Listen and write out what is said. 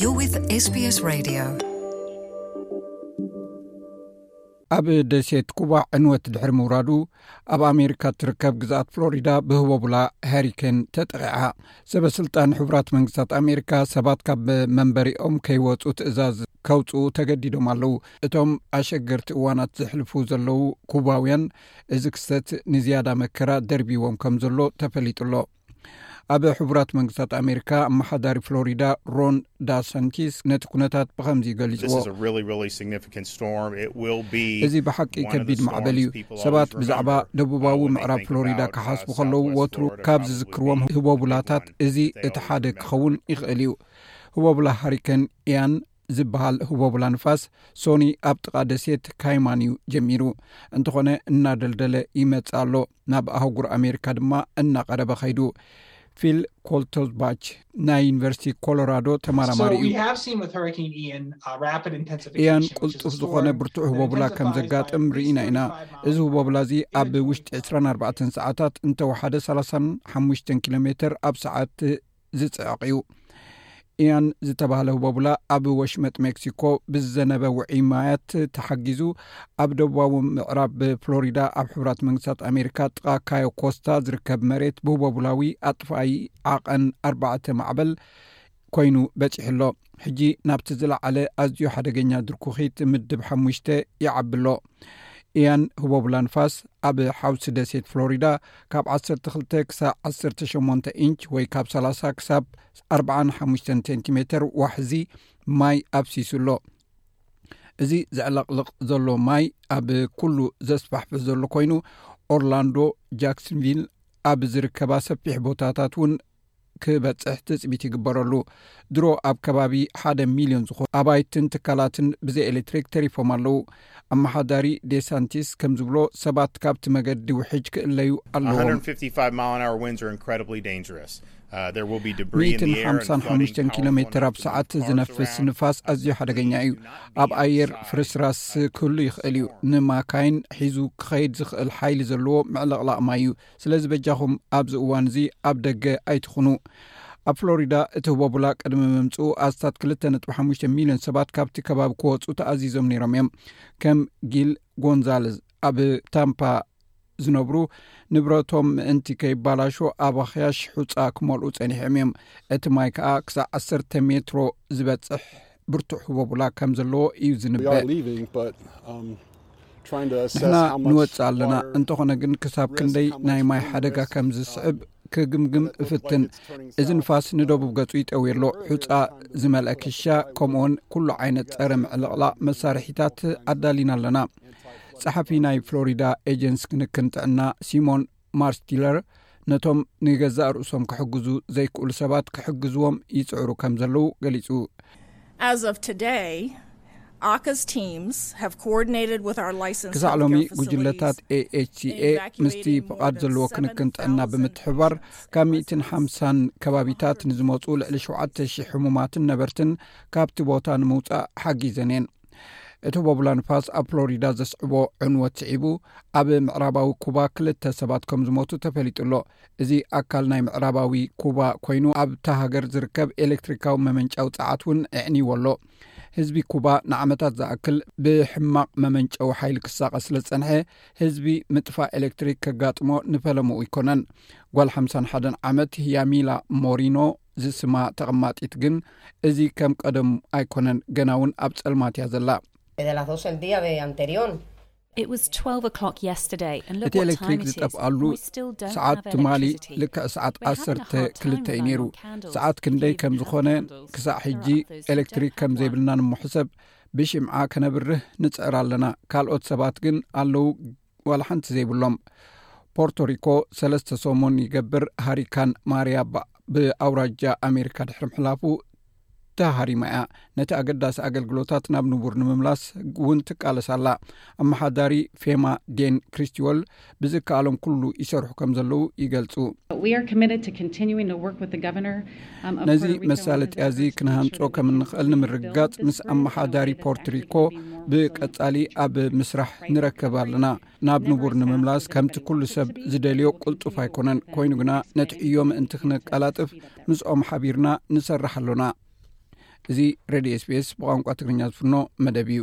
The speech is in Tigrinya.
You're with SBS Radio. ኣብ ደሴት ኩባ ዕንወት ድሕሪ ምውራዱ ኣብ ኣሜሪካ እትርከብ ግዛኣት ፍሎሪዳ ብህቦቡላ ሃሪኬን ተጠቂዓ ሰበ ስልጣን ሕቡራት መንግስታት ኣሜሪካ ሰባት ካብ መንበሪኦም ከይወፁ ትእዛዝ ከውፅኡ ተገዲዶም ኣለው እቶም ኣሸገርቲ እዋናት ዘሕልፉ ዘለው ኩባውያን እዚ ክስተት ንዝያዳ መከራ ደርቢዎም ከም ዘሎ ተፈሊጡ ኣሎ ኣብ ሕቡራት መንግስታት ኣሜሪካ ኣመሓዳሪ ፍሎሪዳ ሮን ዳሰንቲስ ነቲ ኩነታት ብከምዚ ገሊፅዎ እዚ ብሓቂ ከቢድ ማዕበል እዩ ሰባት ብዛዕባ ደቡባዊ ምዕራብ ፍሎሪዳ ክሓስቡ ከለዉ ወትሩ ካብ ዝዝክርዎም ህቦቡላታት እዚ እቲ ሓደ ክኸውን ይኽእል እዩ ህቦቡላ ሃሪከን እያን ዝበሃል ህቦብላ ንፋስ ሶኒ ኣብ ጥቓ ደሴት ካይማን እዩ ጀሚሩ እንተኾነ እናደልደለ ይመፅ ኣሎ ናብ ኣህጉር ኣሜሪካ ድማ እናቐረበ ኸይዱ ፊል ኮልቶዝባች ናይ ዩኒቨርሲቲ ኮሎራዶ ተመራማሪ እዩ እያን uh, ቁልጡፍ ዝኾነ ብርቱዕ ህቦብላ ከም ዘጋጥም ርኢና ኢና እዚ ህቦብላ እዚ ኣብ ውሽጢ 24 ሰዓታት እንተወሓደ 35 ኪሎ ሜተር ኣብ ሰዓት ዝጽዕቕ እዩ። ኢያን ዝተባህለ ህቦቡላ ኣብ ወሽመጥ ሜክሲኮ ብዝዘነበ ውዒ ማያት ተሓጊዙ ኣብ ደቡባዊ ምዕራብ ፍሎሪዳ ኣብ ሕብራት መንግስታት ኣሜሪካ ጥቓ ካዮ ኮስታ ዝርከብ መሬት ብህቦቡላዊ ኣጥፋኣይ ዓቐን ኣርባዕተ ማዕበል ኮይኑ በፂሑ ኣሎ ሕጂ ናብቲ ዝለዓለ ኣዝዩ ሓደገኛ ድርኩኺት ምድብ ሓሙሽተ ይዓቢ ኣሎ እያን ህቦብላ ንፋስ ኣብ ሓውሲ ደሴት ፍሎሪዳ ካብ 12 ክሳብ 18 እንች ወይ ካብ 30 ክሳብ 45 ሴንቲሜተር ዋሕዚ ማይ ኣብሲሱ ኣሎ እዚ ዘዕለቕልቕ ዘሎ ማይ ኣብ ኩሉ ዘስፋሕፍሕ ዘሎ ኮይኑ ኦርላንዶ ጃክስንቪል ኣብ ዝርከባ ሰፊሕ ቦታታት እውን ክበፅሕ ትፅቢት ይግበረሉ ድሮ ኣብ ከባቢ ሓደ ሚልዮን ዝኾኑ ኣባይትን ትካላትን ብዘይ ኤሌክትሪክ ተሪፎም ኣለው ኣመሓዳሪ ዴሳንቲስ ከም ዝብሎ ሰባት ካብቲ መገዲ ውሕጅ ክእለዩ ኣለዎም ሚትን ሓምሳን ሓሙሽተን ኪሎ ሜትር ኣብ ሰዓት ዝነፍስ ንፋስ ኣዝዩ ሓደገኛ እዩ ኣብ ኣየር ፍርስራስ ክህሉ ይኽእል እዩ ንማካይን ሒዙ ክኸይድ ዝኽእል ሓይሊ ዘለዎ ምዕልቕላቕ ማይ እዩ ስለዚ በጃኹም ኣብዚ እዋን እዚ ኣብ ደገ ኣይትኹኑ ኣብ ፍሎሪዳ እቲ ህቦቡላ ቅድሚ ምምፅኡ ኣስታት 2ጥሓሙሽ ሚልዮን ሰባት ካብቲ ከባቢ ክወፁ ተኣዚዞም ነይሮም እዮም ከም ጊል ጎንዛልዝ ኣብ ታምፓ ዝነብሩ ንብረቶም ምእንቲ ከይባላሾ ኣብ ኣኽያሽ ሑፃ ክመልኡ ፀኒሖም እዮም እቲ ማይ ከዓ ክሳብ ዓሰርተ ሜትሮ ዝበፅሕ ብርቱዕ ህቦቡላ ከም ዘለዎ እዩ ዝንበንሕና ንወፅእ ኣለና እንተኾነ ግን ክሳብ ክንደይ ናይ ማይ ሓደጋ ከም ዝስዕብ ክግምግም እፍትን እዚ ንፋስ ንደቡብ ገፁ ይጠው ኣሎ ሑፃ ዝመልአ ክሻ ከምኡውን ኩሉ ዓይነት ፀረ ምዕልቕላቕ መሳርሒታት ኣዳሊና ኣለና ፀሓፊ ናይ ፍሎሪዳ ኤጀንስ ክንክን ጥዕና ሲሞን ማርስትለር ነቶም ንገዛእ ርእሶም ክሕግዙ ዘይክእሉ ሰባት ክሕግዝዎም ይጽዕሩ ከም ዘለዉ ገሊጹ ክሳዕ ሎሚ ጉጅለታት ኤችሲኤ ምስቲ ፍቓድ ዘለዎ ክንክን ጥዕና ብምትሕባር ካብ 1ሓን ከባቢታት ንዝመፁ ልዕሊ 7ተ00 ሕሙማትን ነበርትን ካብቲ ቦታ ንምውፃእ ሓጊዘን እየን እቲ ቦቡላ ንፋስ ኣብ ፍሎሪዳ ዘስዕቦ ዕንወት ስዒቡ ኣብ ምዕራባዊ ኩባ ክልተ ሰባት ከም ዝሞቱ ተፈሊጡ ኣሎ እዚ ኣካል ናይ ምዕራባዊ ኩባ ኮይኑ ኣብታ ሃገር ዝርከብ ኤሌክትሪካዊ መመንጫዊ ፀዓት እውን ኣዕኒዎ ኣሎ ህዝቢ ኩባ ንዓመታት ዝኣክል ብሕማቕ መመንጨዊ ሓይሊ ክሳቐ ስለ ዝፀንሐ ህዝቢ ምጥፋእ ኤሌክትሪክ ከጋጥሞ ንፈለምኡ ኣይኮነን ጓል ሓሓ ዓመት ያሚላ ሞሪኖ ዝስማ ተቐማጢት ግን እዚ ከም ቀደሙ ኣይኮነን ገና ውን ኣብ ጸልማት እያ ዘላ። እቲ ኤለክትሪክ ዝጠፍኣሉ ሰዓት ትማሊ ልክዕ ሰዓት ዓሰርተ ክልተ እዩ ነይሩ። ሰዓት ክንደይ ከም ዝኾነ ክሳዕ ሕጂ ኤለክትሪክ ከም ዘይብልና ንምሕሰብ ብሽምዓ ከነብርህ ንጽዕር ኣለና። ካልኦት ሰባት ግን ኣለዉ። ዋላ ሓንቲ ዘይብሎም ፖርቶሪኮ ሰለስተ ሰሙን ይገብር ሃሪካን ማርያ ብኣውራጃ ኣሜሪካ ድሕሪ ምሕላፉ ተሃሪማ እያ ነቲ ኣገዳሲ ኣገልግሎታት ናብ ንቡር ንምምላስ እውን ትቃለስ ኣላ ኣመሓዳሪ ፌማ ዴን ክሪስቲወል ብዝከኣሎም ኩሉ ይሰርሑ ከም ዘለዉ ይገልፁ ነዚ መሳለጥያ እዚ ክንሃንፆ ከም እንኽእል ንምርግጋፅ ምስ ኣመሓዳሪ ፖርትሪኮ ብቀፃሊ ኣብ ምስራሕ ንረከብ ኣለና ናብ ንቡር ንምምላስ ከምቲ ኩሉ ሰብ ዝደልዮ ቅልጡፍ ኣይኮነን ኮይኑ ግና ነቲ ዕዮ ምእንቲ ክነቀላጥፍ ምስኦም ሓቢርና ንሰራሕ ኣሎና እዚ ሬድዮ ስፔስ ብቋንቋ ትግርኛ ዝፍኖ መደብ እዩ